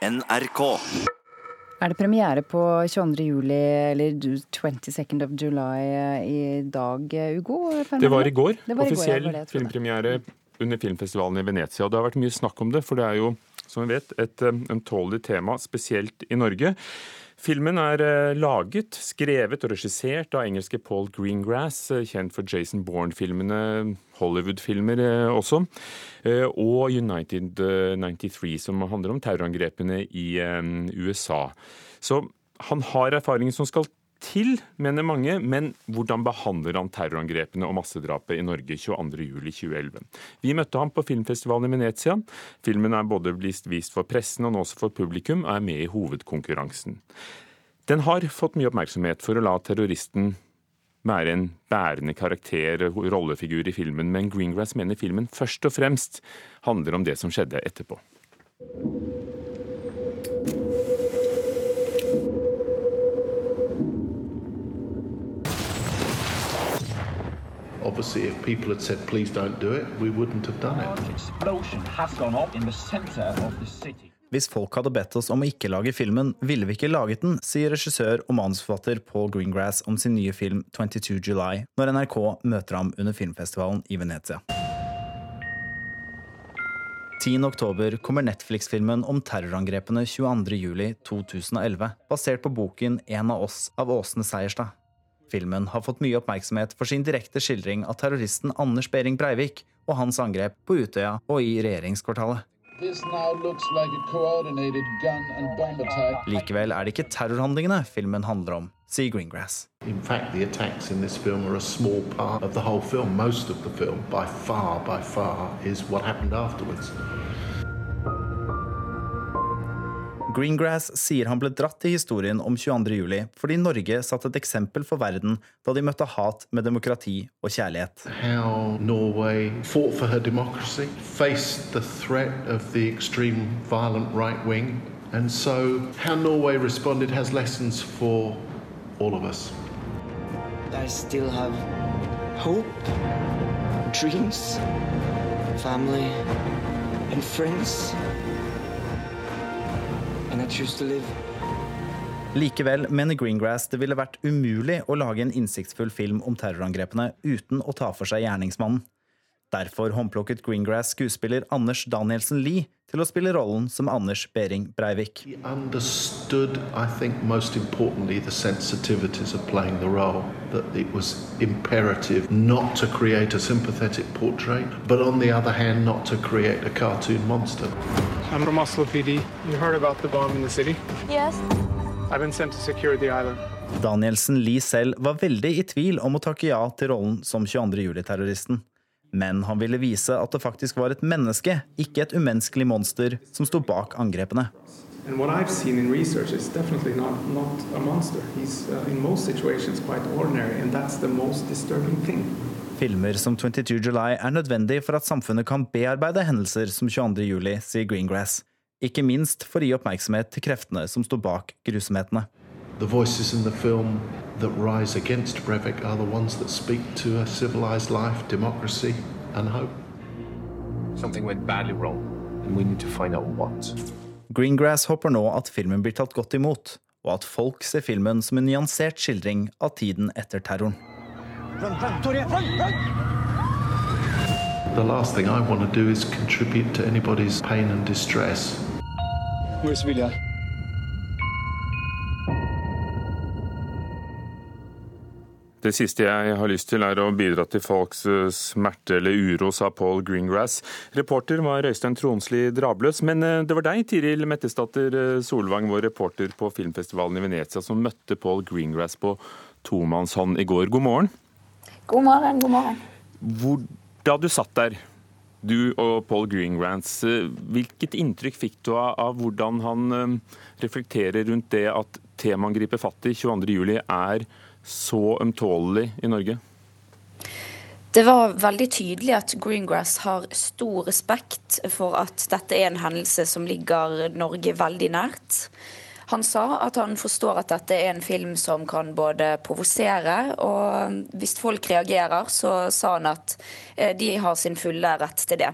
NRK. Er det premiere på 22. juli, eller 22nd of July eh, i dag, Ugo? Det var i går. Var Offisiell i går, Offisiell det filmpremiere under filmfestivalen i Venezia. Og det har vært mye snakk om det, for det er jo, som vi vet, et eh, ømtålig tema, spesielt i Norge. Filmen er eh, laget, skrevet og regissert av engelske Paul Greengrass, eh, kjent for Jason Bourne-filmene, Hollywood-filmer også, og United eh, 93, som handler om terrorangrepene i USA. Så han har erfaringen som skal til, mener mange, men hvordan behandler han terrorangrepene og massedrapet i Norge 22.07.2011? Vi møtte ham på filmfestivalen i Venezia. Filmen er både vist for pressen og nå også for publikum, og er med i hovedkonkurransen. Den har fått mye oppmerksomhet for å la terroristen være en bærende karakter, rollefigur i filmen, men Greengrass mener filmen først og fremst handler om det som skjedde etterpå. Obviously, if people had said, please don't do it, we wouldn't have done it. explosion has gone off in the center of the city. Hvis folk hadde bedt oss om å ikke lage filmen, ville vi ikke laget den, sier regissør og manusforfatter Paul Greengrass om sin nye film 22 July, når NRK møter ham under filmfestivalen i Venezia. 10. oktober kommer Netflix-filmen om terrorangrepene 22.07.2011, basert på boken En av oss av Åsne Seierstad. Filmen har fått mye oppmerksomhet for sin direkte skildring av terroristen Anders Behring Breivik og hans angrep på Utøya og i regjeringskvartalet. Like. Likevel er det ikke terrorhandlingene filmen handler om, sier Greengrass. In fact, the attacks in this film are a small part of the whole film. Most of the film, by far, by far, is what happened afterwards. Greengrass sier han ble dratt til historien om 22. juli fordi Norge satte et eksempel for verden da de møtte hat med demokrati og kjærlighet. How Norway fought for her democracy, faced the threat of the extreme violent right wing, and so how Norway responded has lessons for all of us. I still have hope, dreams, family, and friends. Likevel mener Greengrass det ville vært umulig å lage en innsiktsfull film om terrorangrepene uten å ta for seg gjerningsmannen. Derfor håndplukket Greengrass skuespiller Anders Danielsen Lie til å spille rollen som Anders Behring Breivik. He I think, most the sensitivities of playing the role. That it was imperative not to create a sympathetic portrait, but on the other hand, not to create a cartoon monster. I'm from Oslo PD. You heard about the bomb in the city? Yes. I've been sent to secure the island. Danielsen Lie selv var veldig i tvil om å takke ja til rollen som 22. Men han ville vise at det faktisk var et menneske, ikke et umenneskelig monster, som sto bak angrepene. And what I've seen in research is definitely not, not a monster. He's, uh, in most situations, quite ordinary, and that's the most disturbing thing. Filmer som 22 July er nødvendig for at samfunnet kan bearbeide hendelser som 22. juli, sier Greengrass. Ikke minst for å gi oppmerksomhet til kreftene som sto bak grusomhetene. The voices in the film that rise against Breivik are the ones that speak to a civilized life, democracy, and hope. Something went badly wrong, and we need to find out what. Greengrass håper nå at filmen blir tatt godt imot, og at folk ser filmen som en nyansert skildring av tiden etter terroren. Run, run, Toria, run, run! The last thing I want to do is contribute to anybody's pain and distress. Where's Vilja? Det siste jeg har lyst til er å bidra til folks eh, smerte eller uro, sa Paul Greengrass. Reporter var Øystein Tronsli Drabløs, men eh, det var deg, Tiril Mettesdatter eh, Solvang, vår reporter på filmfestivalen i Venezia, som møtte Paul Greengrass på tomannshånd i går. God morgen. God morgen, god morgen. Hvor, da du satt der, du og Paul Greengrass, hvilket inntrykk fikk du av, av hvordan han reflekterer rundt det at temaet han griper fatt i 22.07, er så ømtålelig i Norge? Det var veldig tydelig at Greengrass har stor respekt for at dette er en hendelse som ligger Norge veldig nært. Han sa at han forstår at dette er en film som kan både provosere, og hvis folk reagerer, så sa han at eh, de har sin fulle rett til det.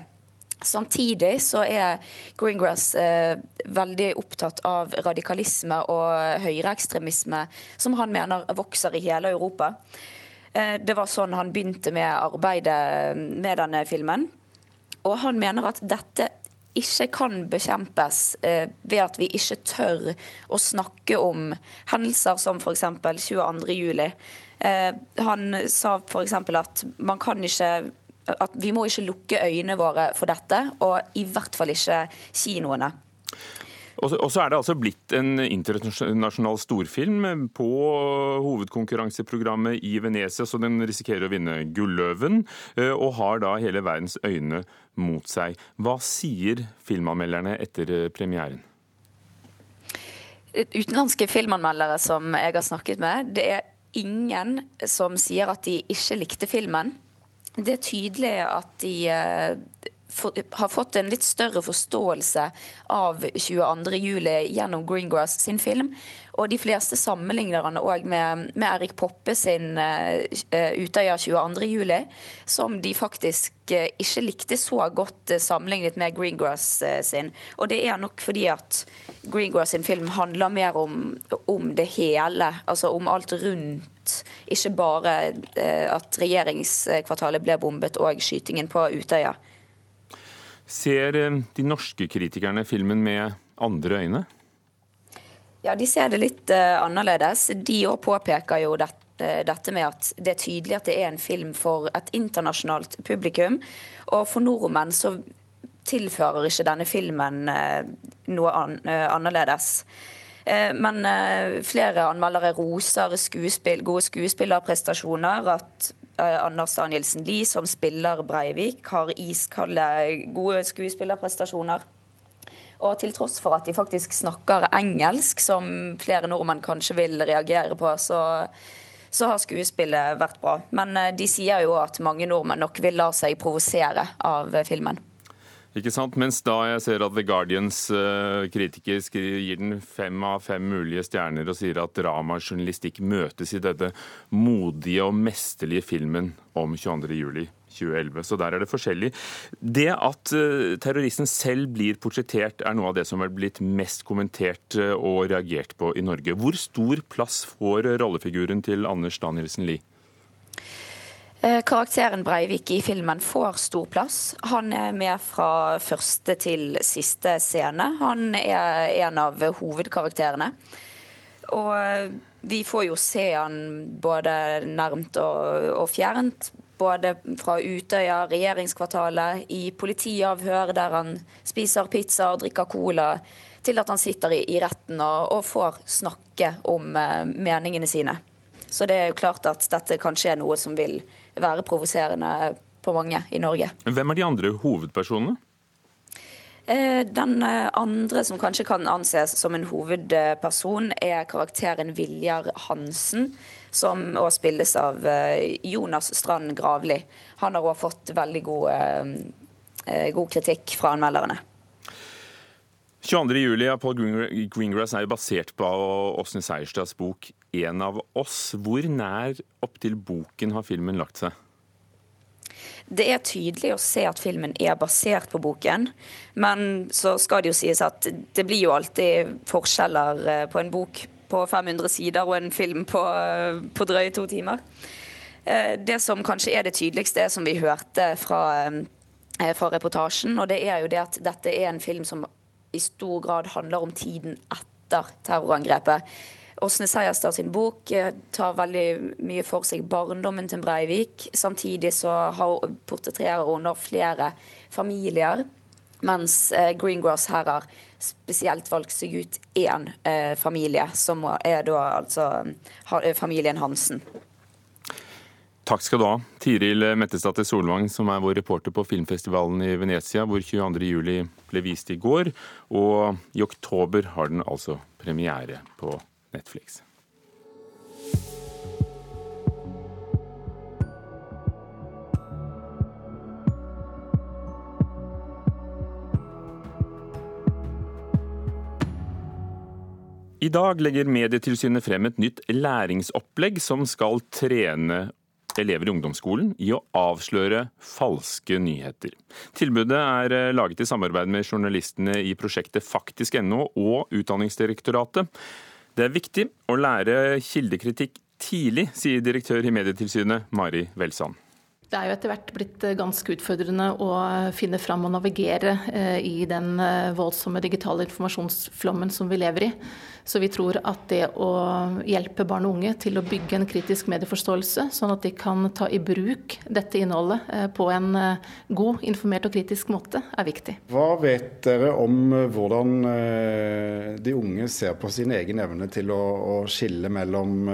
Samtidig så er Greengrass eh, veldig opptatt av radikalisme og høyreekstremisme, som han mener vokser i hele Europa. Eh, det var sånn han begynte med arbeidet med denne filmen. Og han mener at dette ikke kan bekjempes eh, ved at vi ikke tør å snakke om hendelser som f.eks. 22.07. Eh, han sa f.eks. at man kan ikke at vi må ikke lukke øynene våre for dette, og i hvert fall ikke kinoene. Og så er det altså blitt en internasjonal storfilm på hovedkonkurranseprogrammet i Venezia, så den risikerer å vinne Gulløven, eh, og har da hele verdens øyne mot seg. Hva sier filmanmelderne etter eh, premieren? Utenlandske filmanmeldere som jeg har snakket med, det er ingen som sier at de ikke likte filmen. Det er tydelig at de har fått en litt større forståelse av 22.07. gjennom Greengrass sin film. Og de fleste sammenligner han òg med, med, Erik Poppe sin uh, Utøya 22.07, som de faktisk uh, ikke likte så godt uh, sammenlignet med Greengrass uh, sin. Og det er nok fordi at Greengrass sin film handler mer om, om det hele, altså om alt rundt. Ikke bare at regjeringskvartalet ble bombet og skytingen på Utøya. Ser eh, de norske kritikerne filmen med andre øyne? Ja, de ser det litt uh, annerledes. De òg påpeker jo dette, dette med at det er tydelig at det er en film for et internasjonalt publikum. Og for nordmenn så tilfører ikke denne filmen noe annerledes. Men flere anmeldere roser skuespill, gode skuespillerprestasjoner. At Eh, Anders Danielsen Lie, som spiller Breivik, har iskalde, gode skuespillerprestasjoner. Og til tross for at de faktisk snakker engelsk, som flere nordmenn kanskje vil reagere på, så, så har skuespillet vært bra. Men eh, de sier jo at mange nordmenn nok vil la seg provosere av filmen. Ikke sant? Mens da jeg ser at The Guardians uh, kritiker gir den fem av fem mulige stjerner og sier at drama og journalistikk møtes i dette modige og mesterlige filmen om 22.07. 2011, så der er det forskjellig. Det at uh, terroristen selv blir portrettert, er noe av det som er blitt mest kommentert uh, og reagert på i Norge. Hvor stor plass får rollefiguren til Anders Danielsen Lie? Eh, karakteren Breivik i filmen får stor plass. Han er med fra første til siste scene. Han er en av hovedkarakterene. Og eh, vi får jo se han både nærmt og, og fjernt. Både fra Utøya, regjeringskvartalet, i politiavhør der han spiser pizza og drikker cola, til at han sitter i, i retten og, og, får snakke om uh, meningene sine. Så det er jo klart at dette kanskje er noe som vil være provoserende på mange i Norge. Hvem er de andre hovedpersonene? Eh, den eh, andre som kanskje kan anses som en hovedperson, er karakteren Viljar Hansen, som også spilles av eh, Jonas Strand Gravli. Han har også fått veldig god, god kritikk fra anmelderne. 22.07. av Paul Greengrass er jo basert på Åsne Seierstads bok 'En av oss'. Hvor nær opptil boken har filmen lagt seg? Det er tydelig å se at filmen er basert på boken, men så skal det jo sies at det blir jo alltid forskjeller eh, på en bok på 500 sider og en film på, eh, på drøye to timer. Eh, det som kanskje er det tydeligste, er som vi hørte fra, fra reportasjen, og det er jo det at dette er en film som i stor grad handler om tiden etter terrorangrepet. Åsne Seierstad sin bok eh, tar veldig mye for seg barndommen til Breivik. Samtidig så portretterer hun flere familier, mens eh, Greengrass her har spesielt valgt seg ut én eh, familie, som er da altså familien Hansen. Takk skal du ha, Tiril Mettesdatter Solvang, som er vår reporter på filmfestivalen i Venezia, hvor 22.07 ble vist i går. Og i oktober har den altså premiere på Netflix. I dag legger Medietilsynet frem et nytt læringsopplegg som skal trene elever i ungdomsskolen i å avsløre falske nyheter. Tilbudet er eh, laget i samarbeid med journalistene i prosjektet faktisk.no og Utdanningsdirektoratet. Det er viktig å lære kildekritikk tidlig, sier direktør i Medietilsynet Mari Welsand. Det er jo etter hvert blitt eh, ganske utfordrende å finne fram og navigere eh, i den eh, voldsomme digitale informasjonsflommen som vi lever i. Så vi tror at det å hjelpe barn og unge til å bygge en kritisk medieforståelse, sånn at de kan ta i bruk dette innholdet på en god, informert og kritisk måte, er viktig. Hva vet dere om hvordan de unge ser på sin egen evne til å, å skille mellom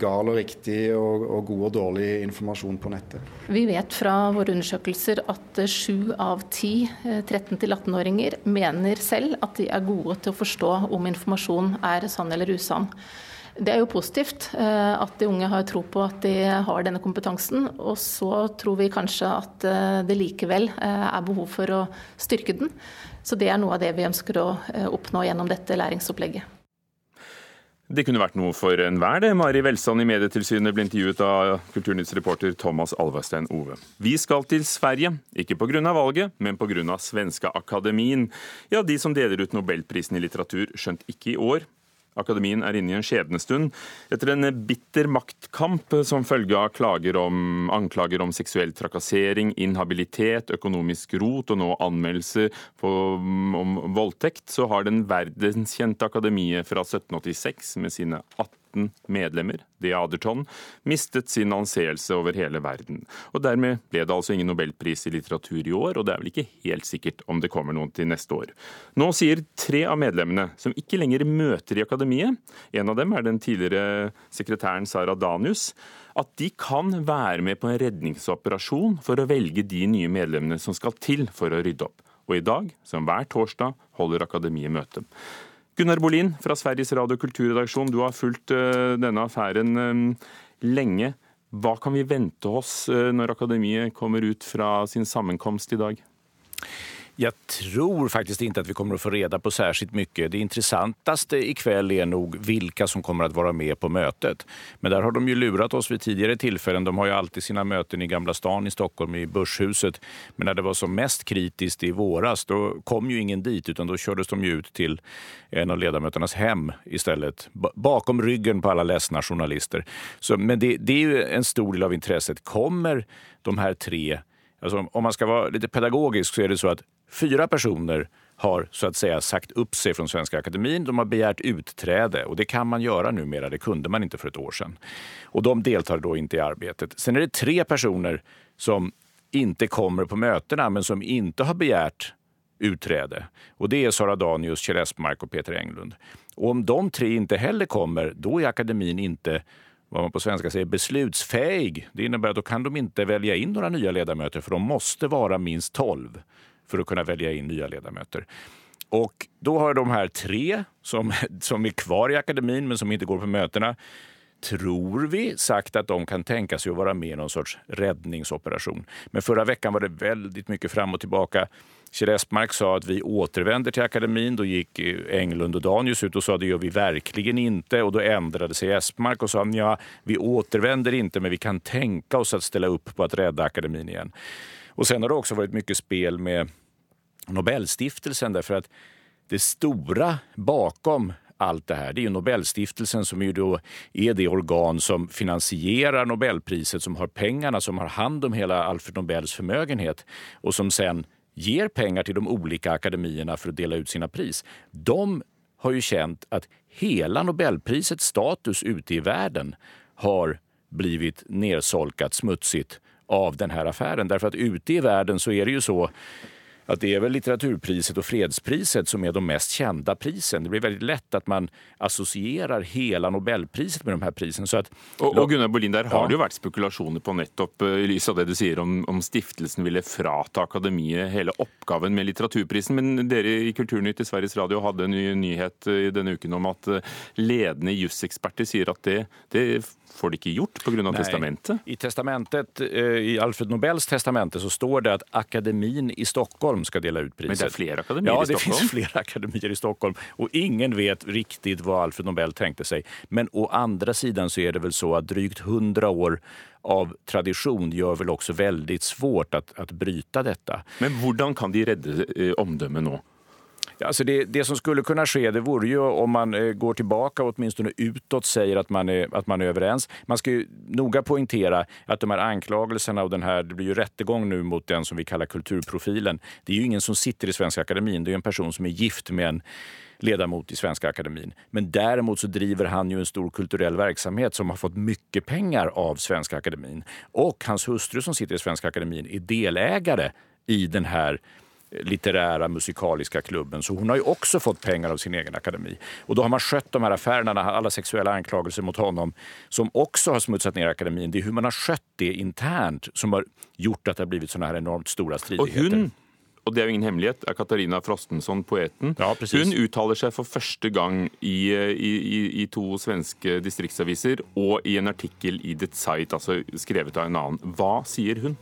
gal og riktig og, og, god og dårlig informasjon på nettet? Vi vet fra våre undersøkelser at sju av ti 13-18-åringer mener selv at de er gode til å forstå om informasjon er sann eller usann. Det er jo positivt eh, at de unge har tro på at de har denne kompetansen. Og så tror vi kanskje at eh, det likevel eh, er behov for å styrke den. Så det er noe av det vi ønsker å oppnå gjennom dette læringsopplegget. Det kunne vært noe for enhver, det. Mari Welsand i Medietilsynet ble intervjuet av Kulturnytts reporter Thomas Alvarstein Ove. Vi skal til Sverige, ikke pga. valget, men pga. Svenska Akademien. Ja, de som deler ut Nobelprisen i litteratur, skjønt ikke i år, Akademien er inne i en skjebnestund etter en bitter maktkamp som følge av om, anklager om seksuell trakassering, inhabilitet, økonomisk rot og nå anmeldelser på, om voldtekt, så har den verdenskjente akademiet fra 1786 med sine 18 13 medlemmer, The Aderton, mistet sin anseelse over hele verden. Og Dermed ble det altså ingen nobelpris i litteratur i år, og det er vel ikke helt sikkert om det kommer noen til neste år. Nå sier tre av medlemmene, som ikke lenger møter i akademiet, en av dem er den tidligere sekretæren Sara Danius, at de kan være med på en redningsoperasjon for å velge de nye medlemmene som skal til for å rydde opp. Og i dag, som hver torsdag, holder Akademiet møte. Gunnar Bolin fra Sveriges Radio kulturredaksjon, du har fulgt uh, denne affæren um, lenge. Hva kan vi vente oss uh, når Akademiet kommer ut fra sin sammenkomst i dag? Jag tror faktiskt inte att vi kommer att få reda på särskilt mycket. Det intressantaste ikväll är nog vilka som kommer att vara med på mötet. Men där har de ju lurat oss vid tidigare tillfällen. De har ju alltid sina möten i Gamla stan i Stockholm, i Börshuset. Men när det var som mest kritiskt i våras, då kom ju ingen dit utan då kördes de ut till en av ledamöternas hem istället. Bakom ryggen på alla ledsna journalister. Så, men det, det är ju en stor del av intresset. Kommer de här tre Alltså, om man ska vara lite pedagogisk så är det så att Fyra personer har så att säga sagt upp sig från Svenska Akademin. De har begärt utträde och det kan man göra numera. Det kunde man inte för ett år sedan. Och de deltar då inte i arbetet. Sen är det tre personer som inte kommer på mötena men som inte har begärt utträde. Och det är Sara Danius, Kjell Espmark och Peter Englund. Och om de tre inte heller kommer, då är akademin inte vad man på svenska säger beslutsfähig. Det innebär att då kan de inte välja in några nya ledamöter för de måste vara minst 12 för att kunna välja in nya ledamöter. Och då har de här tre som, som är kvar i akademin men som inte går på mötena tror vi, sagt att de kan tänka sig att vara med i någon sorts räddningsoperation. Men förra veckan var det väldigt mycket fram och tillbaka. Kjell Espmark sa att vi återvänder till akademin. Då gick Englund och Danius ut och sa det gör vi verkligen inte. Och då ändrade sig Espmark och sa ja, vi återvänder inte men vi kan tänka oss att ställa upp på att rädda akademin igen. Och sen har det också varit mycket spel med Nobelstiftelsen därför att det stora bakom allt det här. Det är Nobelstiftelsen som ju då är det organ som finansierar Nobelpriset, som har pengarna, som har hand om hela Alfred Nobels förmögenhet och som sen ger pengar till de olika akademierna för att dela ut sina pris. De har ju känt att hela Nobelprisets status ute i världen har blivit nersolkat, smutsigt av den här affären. Därför att ute i världen så är det ju så att det är väl litteraturpriset och fredspriset som är de mest kända prisen. Det blir väldigt lätt att man associerar hela Nobelpriset med de här prisen. Så att, og, og Gunnar Bolin, der har det jo vært spekulasjoner på nettopp eh, i lys av det du sier om, om stiftelsen ville frata akademiet hele oppgaven med litteraturprisen. Men dere i Kulturnytt i Sveriges Radio hadde en ny nyhet eh, i denne uken om at eh, ledende juseksperter sier at det, det får de ikke gjort pga. testamentet? I testamentet, i Alfred Nobels testamente så står det at akademien i Stockholm Stockholm ska dela ut priset. Men det är flera akademier ja, i Stockholm? Ja, det finns flera akademier i Stockholm. Och ingen vet riktigt vad Alfred Nobel tänkte sig. Men å andra sidan så är det väl så att drygt hundra år av tradition gör väl också väldigt svårt att, att bryta detta. Men hur kan de rädda eh, omdömet nu? Alltså det, det, som skulle kunna ske det vore ju om man eh, går tillbaka och åtminstone utåt säger att man, är, att man är överens. Man ska ju noga poängtera att de här anklagelserna och den här, det blir ju rättegång nu mot den som vi kallar kulturprofilen. Det är ju ingen som sitter i Svenska Akademin, det är en person som är gift med en ledamot i Svenska Akademin. Men däremot så driver han ju en stor kulturell verksamhet som har fått mycket pengar av Svenska Akademin. Och hans hustru som sitter i Svenska Akademin är delägare i den här litterära musikaliska klubben. Så hun har ju också fått pengar av sin egen akademi. Och då har man skött de här affärerna, alla sexuella anklagelser mot honom, som också har smutsat ner akademin. Det är hur man har skött det internt som har gjort att det har blivit såna här enormt stora stridigheter. Og det er jo ingen hemmelighet, er Katarina Frostenson, poeten. Ja, hun uttaler seg for første gang i, i, i, to svenske distriktsaviser og i en artikkel i The Zeit, altså skrevet av en annen. Hva sier hun?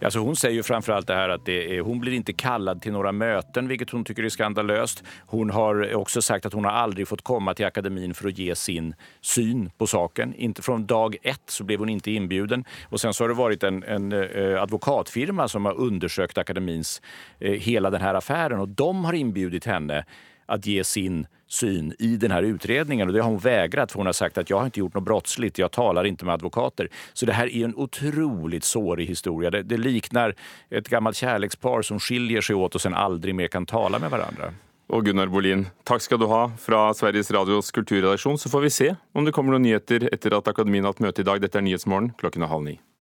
Hun sier jo framfor alt det her at det er, hun blir ikke kallad til noen møter, hvilket hun syns er skandaløst. Hun har også sagt at hun har aldri fått komme til akademien for å gi sin syn på saken. Inte från dag ett så ble hun ikke inbjuden. Og sen så har det vært en, en eh, advokatfirma som har undersøkt akademins eh, hela den här affären och de har inbjudit henne att ge sin syn i den här utredningen. Och det har hon vägrat för hon har sagt att jag har inte gjort något brottsligt, jag talar inte med advokater. Så det här är en otroligt sårig historia. Det, det liknar ett gammalt kärlekspar som skiljer sig åt och sen aldrig mer kan tala med varandra. Og Gunnar Bolin, takk skal du ha fra Sveriges Radios kulturredaksjon. Så får vi se om det kommer noen nyheter etter at Akademien har hatt møte i dag. Dette er Nyhetsmorgen klokken er halv ni.